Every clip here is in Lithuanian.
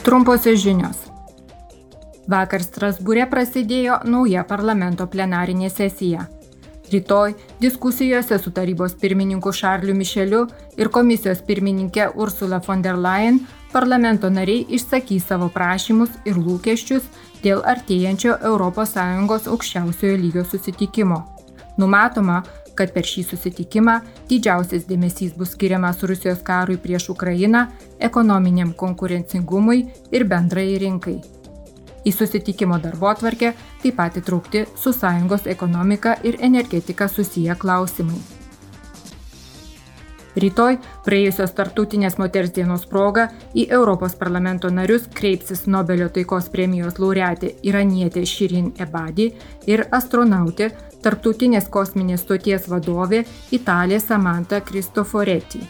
Trumposios žinios. Vakar Strasbūrė prasidėjo nauja parlamento plenarinė sesija. Rytoj diskusijose su tarybos pirmininku Šarliu Mišeliu ir komisijos pirmininkė Ursula von der Leyen parlamento nariai išsakys savo prašymus ir lūkesčius dėl artėjančio ES aukščiausiojo lygio susitikimo. Numatoma, kad per šį susitikimą didžiausias dėmesys bus skiriamas Rusijos karui prieš Ukrainą, ekonominiam konkurencingumui ir bendrai rinkai. Į susitikimo darbo atvarkę taip pat įtraukti su sąjungos ekonomika ir energetika susiję klausimai. Rytoj, praėjusios tartutinės moters dienos proga, į Europos parlamento narius kreipsis Nobelio taikos premijos laureatė iranietė Širin Ebadi ir astronautė tarptautinės kosminės stoties vadovė Italija Samantha Cristoforetti.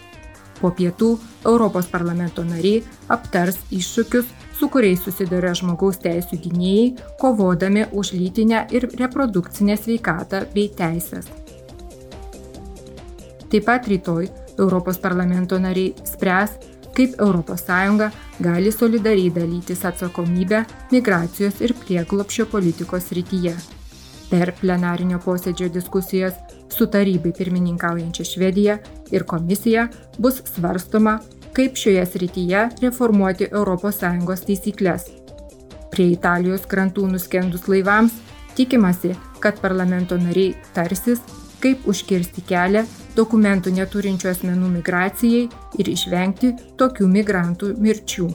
Po pietų Europos parlamento nariai aptars iššūkius, su kuriais susiduria žmogaus teisų gynėjai, kovodami už lytinę ir reprodukcinę sveikatą bei teisės. Taip pat rytoj Europos parlamento nariai spręs, kaip ES gali solidariai dalytis atsakomybę migracijos ir prieglopšio politikos rytyje. Per plenarinio posėdžio diskusijas su tarybai pirmininkaujančia Švedija ir komisija bus svarstoma, kaip šioje srityje reformuoti ES taisyklės. Prie Italijos krantų nuskendus laivams tikimasi, kad parlamento nariai tarsis, kaip užkirsti kelią dokumentų neturinčių asmenų migracijai ir išvengti tokių migrantų mirčių.